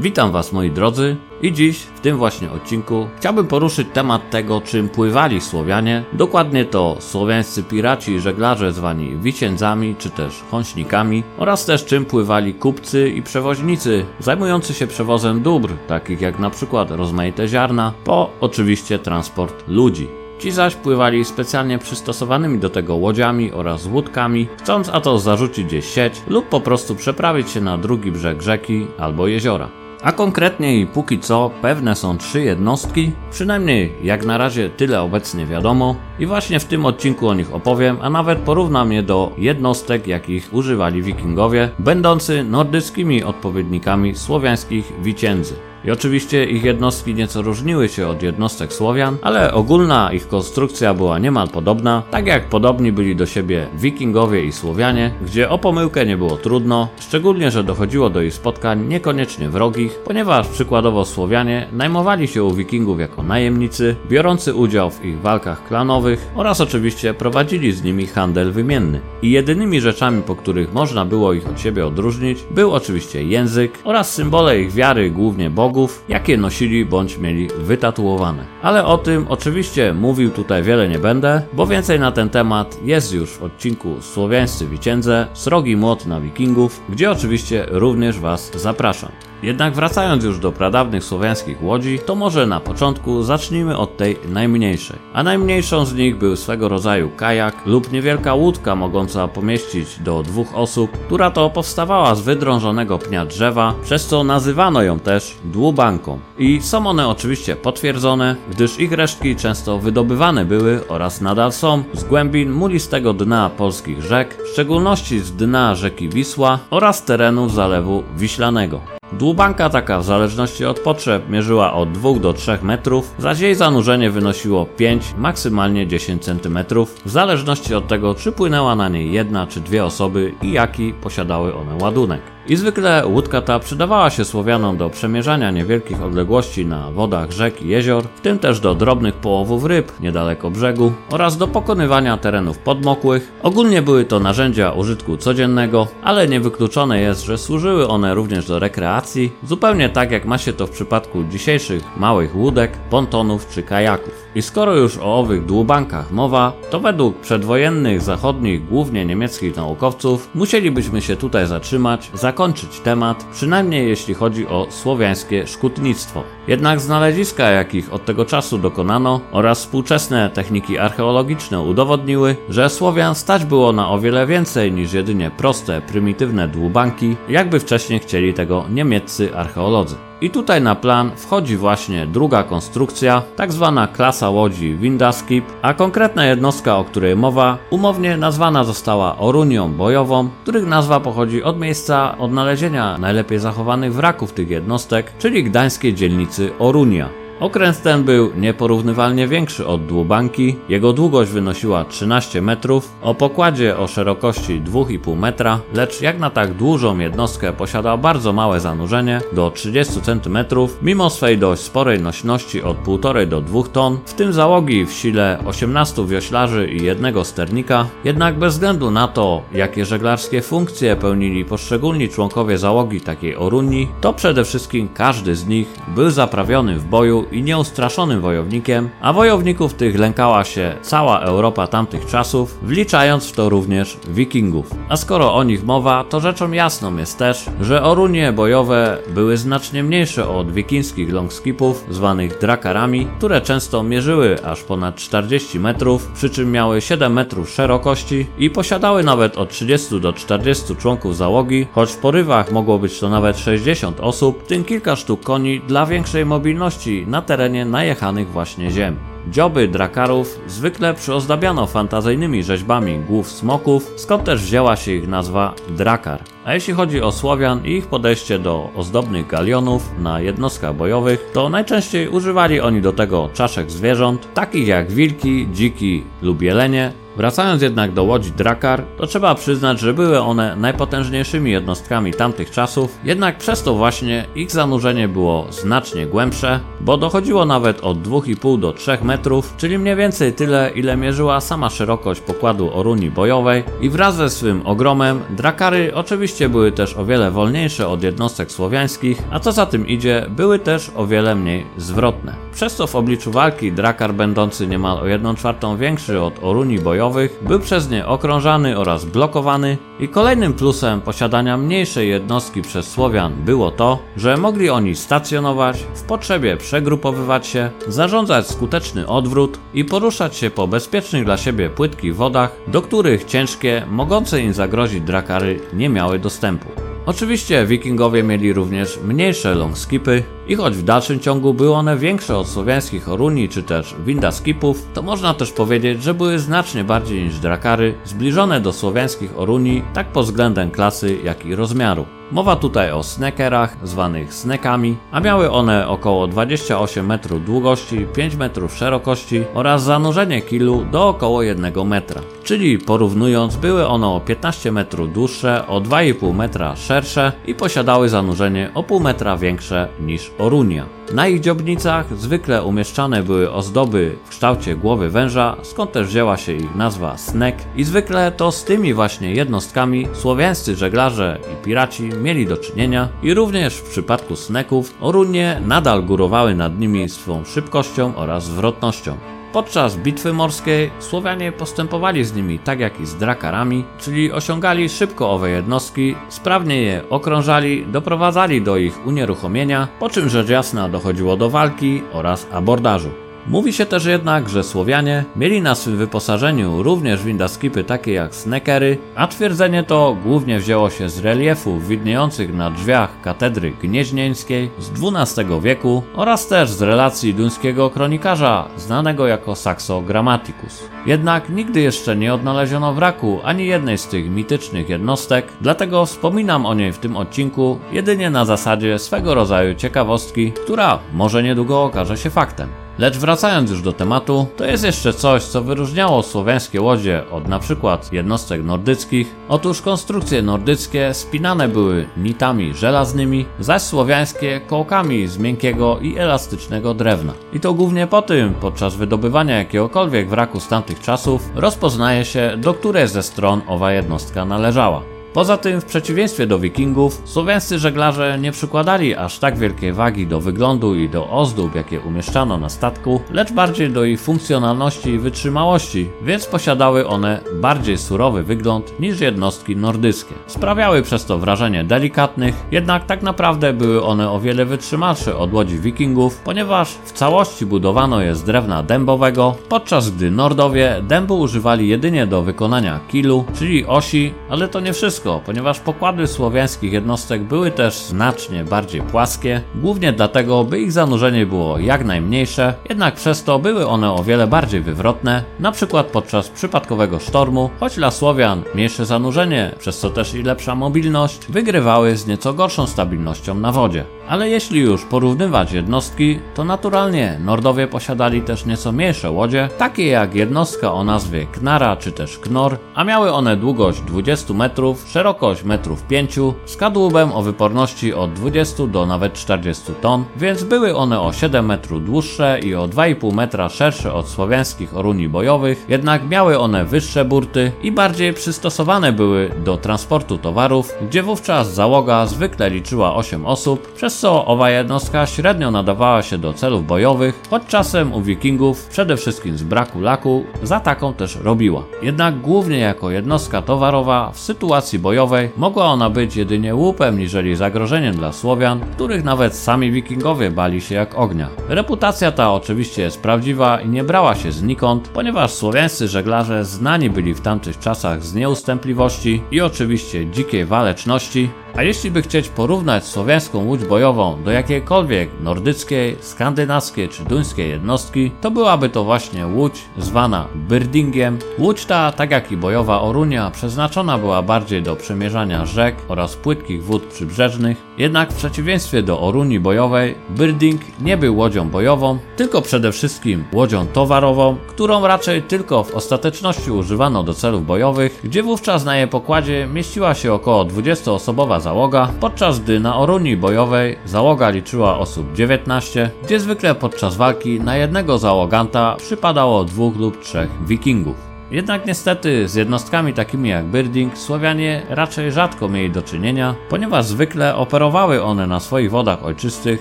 Witam Was moi drodzy i dziś w tym właśnie odcinku chciałbym poruszyć temat tego czym pływali Słowianie, dokładnie to słowiańscy piraci i żeglarze zwani wiciędzami czy też chąśnikami oraz też czym pływali kupcy i przewoźnicy zajmujący się przewozem dóbr, takich jak na przykład rozmaite ziarna, po oczywiście transport ludzi. Ci zaś pływali specjalnie przystosowanymi do tego łodziami oraz łódkami, chcąc a to zarzucić gdzieś sieć lub po prostu przeprawić się na drugi brzeg rzeki albo jeziora. A konkretniej póki co pewne są trzy jednostki, przynajmniej jak na razie tyle obecnie wiadomo i właśnie w tym odcinku o nich opowiem, a nawet porównam je do jednostek jakich używali wikingowie, będący nordyckimi odpowiednikami słowiańskich wiciędzy. I oczywiście ich jednostki nieco różniły się od jednostek Słowian, ale ogólna ich konstrukcja była niemal podobna, tak jak podobni byli do siebie wikingowie i Słowianie, gdzie o pomyłkę nie było trudno, szczególnie, że dochodziło do ich spotkań niekoniecznie wrogich, ponieważ przykładowo Słowianie najmowali się u wikingów jako najemnicy, biorący udział w ich walkach klanowych oraz oczywiście prowadzili z nimi handel wymienny. I jedynymi rzeczami, po których można było ich od siebie odróżnić, był oczywiście język oraz symbole ich wiary, głównie bogów, bogów, jakie nosili bądź mieli wytatuowane. Ale o tym oczywiście mówił tutaj wiele nie będę, bo więcej na ten temat jest już w odcinku Słowiańscy Wiciędze, Srogi Młot na Wikingów, gdzie oczywiście również Was zapraszam. Jednak wracając już do pradawnych słowiańskich łodzi, to może na początku zacznijmy od tej najmniejszej. A najmniejszą z nich był swego rodzaju kajak lub niewielka łódka mogąca pomieścić do dwóch osób, która to powstawała z wydrążonego pnia drzewa, przez co nazywano ją też dłubanką. I są one oczywiście potwierdzone, gdyż ich resztki często wydobywane były oraz nadal są z głębin mulistego dna polskich rzek, w szczególności z dna rzeki Wisła oraz terenów zalewu Wiślanego. Dłubanka taka w zależności od potrzeb mierzyła od 2 do 3 metrów, zaś jej zanurzenie wynosiło 5, maksymalnie 10 cm, w zależności od tego czy płynęła na niej jedna czy dwie osoby i jaki posiadały one ładunek. I zwykle łódka ta przydawała się Słowianom do przemierzania niewielkich odległości na wodach rzek i jezior, w tym też do drobnych połowów ryb niedaleko brzegu oraz do pokonywania terenów podmokłych. Ogólnie były to narzędzia użytku codziennego, ale niewykluczone jest, że służyły one również do rekreacji, zupełnie tak jak ma się to w przypadku dzisiejszych małych łódek, pontonów czy kajaków. I skoro już o owych dłubankach mowa, to według przedwojennych zachodnich, głównie niemieckich naukowców, musielibyśmy się tutaj zatrzymać, zakończyć temat, przynajmniej jeśli chodzi o słowiańskie szkutnictwo. Jednak znaleziska, jakich od tego czasu dokonano, oraz współczesne techniki archeologiczne udowodniły, że Słowian stać było na o wiele więcej niż jedynie proste, prymitywne dłubanki, jakby wcześniej chcieli tego niemieccy archeolodzy. I tutaj na plan wchodzi właśnie druga konstrukcja, tak zwana klasa łodzi Windaskip, a konkretna jednostka, o której mowa, umownie nazwana została Orunią bojową, których nazwa pochodzi od miejsca odnalezienia najlepiej zachowanych wraków tych jednostek, czyli gdańskiej dzielnicy Orunia. Okręt ten był nieporównywalnie większy od dłubanki, jego długość wynosiła 13 metrów, o pokładzie o szerokości 2,5 metra, lecz jak na tak dużą jednostkę posiadał bardzo małe zanurzenie do 30 cm, mimo swej dość sporej nośności od 1,5 do 2 ton, w tym załogi w sile 18 wioślarzy i jednego sternika, jednak bez względu na to, jakie żeglarskie funkcje pełnili poszczególni członkowie załogi takiej Oruni, to przede wszystkim każdy z nich był zaprawiony w boju i nieustraszonym wojownikiem, a wojowników tych lękała się cała Europa tamtych czasów, wliczając w to również wikingów. A skoro o nich mowa, to rzeczą jasną jest też, że orunie bojowe były znacznie mniejsze od wikińskich longskipów, zwanych drakarami, które często mierzyły aż ponad 40 metrów, przy czym miały 7 metrów szerokości i posiadały nawet od 30 do 40 członków załogi, choć w porywach mogło być to nawet 60 osób, tym kilka sztuk koni dla większej mobilności na na terenie najechanych właśnie ziem. Dzioby drakarów zwykle przyozdabiano fantazyjnymi rzeźbami głów smoków, skąd też wzięła się ich nazwa drakar. A jeśli chodzi o Słowian i ich podejście do ozdobnych galionów na jednostkach bojowych, to najczęściej używali oni do tego czaszek zwierząt, takich jak wilki, dziki lub jelenie, Wracając jednak do łodzi Drakar, to trzeba przyznać, że były one najpotężniejszymi jednostkami tamtych czasów, jednak przez to właśnie ich zanurzenie było znacznie głębsze, bo dochodziło nawet od 2,5 do 3 metrów, czyli mniej więcej tyle, ile mierzyła sama szerokość pokładu oruni bojowej. I wraz ze swym ogromem Drakary oczywiście Oczywiście były też o wiele wolniejsze od jednostek słowiańskich, a co za tym idzie, były też o wiele mniej zwrotne. Przez co w obliczu walki Drakar będący niemal o 1 czwartą większy od Oruni bojowych był przez nie okrążany oraz blokowany i kolejnym plusem posiadania mniejszej jednostki przez Słowian było to, że mogli oni stacjonować, w potrzebie przegrupowywać się, zarządzać skuteczny odwrót i poruszać się po bezpiecznych dla siebie płytkich wodach, do których ciężkie, mogące im zagrozić drakary nie miały dostępu. Oczywiście wikingowie mieli również mniejsze longskipy i choć w dalszym ciągu były one większe od słowiańskich oruni czy też windaskipów, to można też powiedzieć, że były znacznie bardziej niż drakary zbliżone do słowiańskich oruni tak pod względem klasy jak i rozmiaru. Mowa tutaj o snekerach, zwanych snekami, a miały one około 28 metrów długości, 5 metrów szerokości oraz zanurzenie kilu do około 1 metra. Czyli porównując, były one o 15 metrów dłuższe, o 2,5 metra szersze i posiadały zanurzenie o pół metra większe niż orunia. Na ich dziobnicach zwykle umieszczane były ozdoby w kształcie głowy węża, skąd też wzięła się ich nazwa snek i zwykle to z tymi właśnie jednostkami słowiańscy żeglarze i piraci mieli do czynienia i również w przypadku sneków orunie nadal górowały nad nimi swą szybkością oraz zwrotnością. Podczas bitwy morskiej Słowianie postępowali z nimi tak jak i z drakarami, czyli osiągali szybko owe jednostki, sprawnie je okrążali, doprowadzali do ich unieruchomienia, po czym rzecz jasna dochodziło do walki oraz abordażu. Mówi się też jednak, że Słowianie mieli na swym wyposażeniu również windaskipy takie jak snekery, a twierdzenie to głównie wzięło się z reliefów widniejących na drzwiach katedry gnieźnieńskiej z XII wieku oraz też z relacji duńskiego kronikarza znanego jako Saxo Grammaticus. Jednak nigdy jeszcze nie odnaleziono wraku ani jednej z tych mitycznych jednostek, dlatego wspominam o niej w tym odcinku jedynie na zasadzie swego rodzaju ciekawostki, która może niedługo okaże się faktem. Lecz wracając już do tematu, to jest jeszcze coś, co wyróżniało słowiańskie łodzie od np. jednostek nordyckich. Otóż konstrukcje nordyckie spinane były nitami żelaznymi, zaś słowiańskie kołkami z miękkiego i elastycznego drewna. I to głównie po tym, podczas wydobywania jakiegokolwiek wraku z tamtych czasów, rozpoznaje się, do której ze stron owa jednostka należała. Poza tym, w przeciwieństwie do wikingów, słowiańscy żeglarze nie przykładali aż tak wielkiej wagi do wyglądu i do ozdób, jakie umieszczano na statku, lecz bardziej do ich funkcjonalności i wytrzymałości, więc posiadały one bardziej surowy wygląd niż jednostki nordyckie. Sprawiały przez to wrażenie delikatnych, jednak tak naprawdę były one o wiele wytrzymalsze od łodzi wikingów, ponieważ w całości budowano je z drewna dębowego, podczas gdy Nordowie dębu używali jedynie do wykonania kilu, czyli osi, ale to nie wszystko wszystko, ponieważ pokłady słowiańskich jednostek były też znacznie bardziej płaskie, głównie dlatego, by ich zanurzenie było jak najmniejsze, jednak przez to były one o wiele bardziej wywrotne, na przykład podczas przypadkowego sztormu, choć dla Słowian mniejsze zanurzenie, przez co też i lepsza mobilność, wygrywały z nieco gorszą stabilnością na wodzie. Ale jeśli już porównywać jednostki, to naturalnie Nordowie posiadali też nieco mniejsze łodzie, takie jak jednostka o nazwie Knara czy też Knor, a miały one długość 20 metrów, szerokość metrów 5, z kadłubem o wyporności od 20 do nawet 40 ton, więc były one o 7 metrów dłuższe i o 2,5 metra szersze od słowiańskich oruni bojowych, jednak miały one wyższe burty i bardziej przystosowane były do transportu towarów, gdzie wówczas załoga zwykle liczyła 8 osób, przez co owa jednostka średnio nadawała się do celów bojowych, choć czasem u wikingów, przede wszystkim z braku laku, za taką też robiła. Jednak głównie jako jednostka towarowa w sytuacji bojowej mogła ona być jedynie łupem niżeli zagrożeniem dla Słowian, których nawet sami wikingowie bali się jak ognia. Reputacja ta oczywiście jest prawdziwa i nie brała się znikąd, ponieważ słowiańscy żeglarze znani byli w tamtych czasach z nieustępliwości i oczywiście dzikiej waleczności, a jeśli by chcieć porównać słowiańską łódź bojową do jakiejkolwiek nordyckiej, skandynawskiej czy duńskiej jednostki, to byłaby to właśnie łódź zwana Byrdingiem. Łódź ta, tak jak i bojowa Orunia, przeznaczona była bardziej do przemierzania rzek oraz płytkich wód przybrzeżnych, jednak w przeciwieństwie do Oruni bojowej, Byrding nie był łodzią bojową, tylko przede wszystkim łodzią towarową, którą raczej tylko w ostateczności używano do celów bojowych, gdzie wówczas na jej pokładzie mieściła się około 20-osobowa załoga, podczas gdy na Oruni bojowej załoga liczyła osób 19, gdzie zwykle podczas walki na jednego załoganta przypadało dwóch lub trzech wikingów. Jednak niestety z jednostkami takimi jak Birding Słowianie raczej rzadko mieli do czynienia, ponieważ zwykle operowały one na swoich wodach ojczystych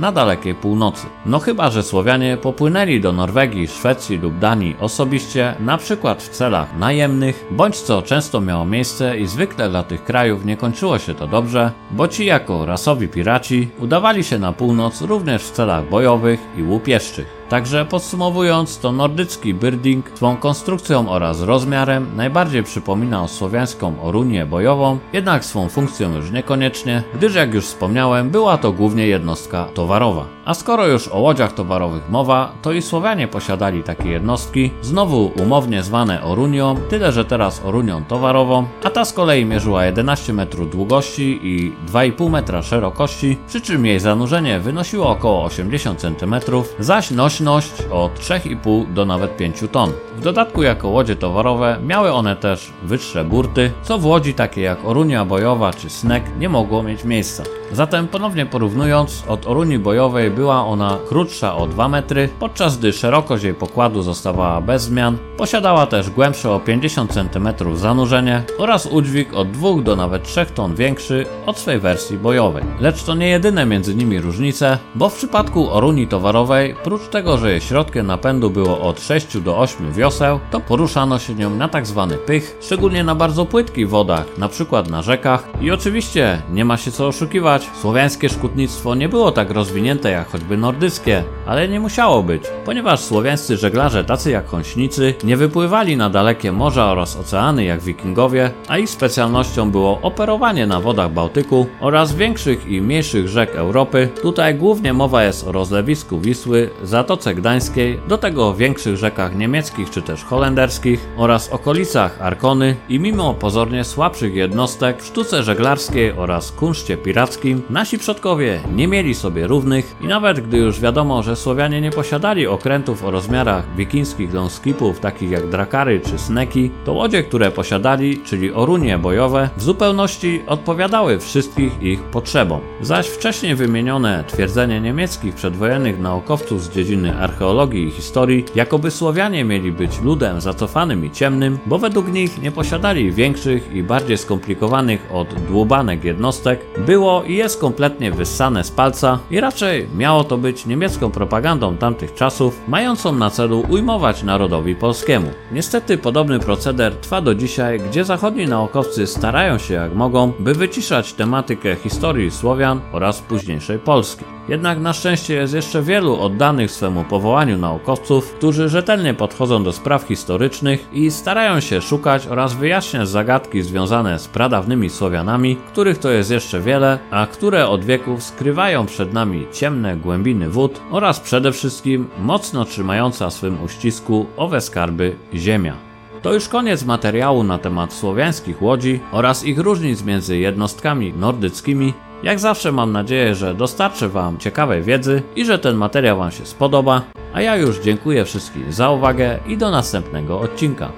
na dalekiej północy. No chyba, że Słowianie popłynęli do Norwegii, Szwecji lub Danii osobiście, na przykład w celach najemnych, bądź co często miało miejsce i zwykle dla tych krajów nie kończyło się to dobrze, bo ci jako rasowi piraci udawali się na północ również w celach bojowych i łupieszczych. Także podsumowując, to nordycki birding swą konstrukcją oraz rozmiarem najbardziej przypomina słowiańską orunię bojową, jednak swą funkcją już niekoniecznie, gdyż jak już wspomniałem, była to głównie jednostka towarowa. A skoro już o łodziach towarowych mowa, to i Słowianie posiadali takie jednostki, znowu umownie zwane Orunią, tyle że teraz Orunią towarową, a ta z kolei mierzyła 11 metrów długości i 2,5 metra szerokości, przy czym jej zanurzenie wynosiło około 80 cm, zaś nośność od 3,5 do nawet 5 ton. W dodatku jako łodzie towarowe miały one też wyższe burty, co w łodzi takiej jak Orunia bojowa czy Snek nie mogło mieć miejsca. Zatem ponownie porównując, od Oruni bojowej była ona krótsza o 2 metry, podczas gdy szerokość jej pokładu zostawała bez zmian. Posiadała też głębsze o 50 cm zanurzenie oraz udźwig od 2 do nawet 3 ton większy od swej wersji bojowej. Lecz to nie jedyne między nimi różnice, bo w przypadku Oruni towarowej, prócz tego, że jej środkiem napędu było od 6 do 8 wioseł, to poruszano się nią na tak zwany pych, szczególnie na bardzo płytkich wodach, np. na rzekach i oczywiście nie ma się co oszukiwać, słowiańskie szkutnictwo nie było tak rozwinięte jak choćby nordyckie, ale nie musiało być, ponieważ słowiańscy żeglarze tacy jak Hąśnicy nie wypływali na dalekie morza oraz oceany jak wikingowie, a ich specjalnością było operowanie na wodach Bałtyku oraz większych i mniejszych rzek Europy. Tutaj głównie mowa jest o rozlewisku Wisły, Zatoce Gdańskiej, do tego o większych rzekach niemieckich czy też holenderskich oraz okolicach Arkony i mimo pozornie słabszych jednostek w sztuce żeglarskiej oraz kunszcie pirackim, nasi przodkowie nie mieli sobie równych i nawet gdy już wiadomo, że Słowianie nie posiadali okrętów o rozmiarach wikińskich longskipów takich jak drakary czy sneki, to łodzie, które posiadali, czyli orunie bojowe, w zupełności odpowiadały wszystkich ich potrzebom. Zaś wcześniej wymienione twierdzenie niemieckich przedwojennych naukowców z dziedziny archeologii i historii, jakoby Słowianie mieli być ludem zacofanym i ciemnym, bo według nich nie posiadali większych i bardziej skomplikowanych od dłubanek jednostek, było i jest kompletnie wyssane z palca i raczej miało to być niemiecką propagandą tamtych czasów, mającą na celu ujmować narodowi polskiemu. Niestety podobny proceder trwa do dzisiaj, gdzie zachodni naukowcy starają się jak mogą, by wyciszać tematykę historii Słowian oraz późniejszej Polski. Jednak na szczęście jest jeszcze wielu oddanych swemu powołaniu naukowców, którzy rzetelnie podchodzą do spraw historycznych i starają się szukać oraz wyjaśniać zagadki związane z pradawnymi Słowianami, których to jest jeszcze wiele, a które od wieków skrywają przed nami ciemne głębiny wód oraz przede wszystkim mocno trzymająca swym uścisku owe skarby ziemia. To już koniec materiału na temat słowiańskich łodzi oraz ich różnic między jednostkami nordyckimi. Jak zawsze mam nadzieję, że dostarczę Wam ciekawej wiedzy i że ten materiał Wam się spodoba. A ja już dziękuję wszystkim za uwagę i do następnego odcinka.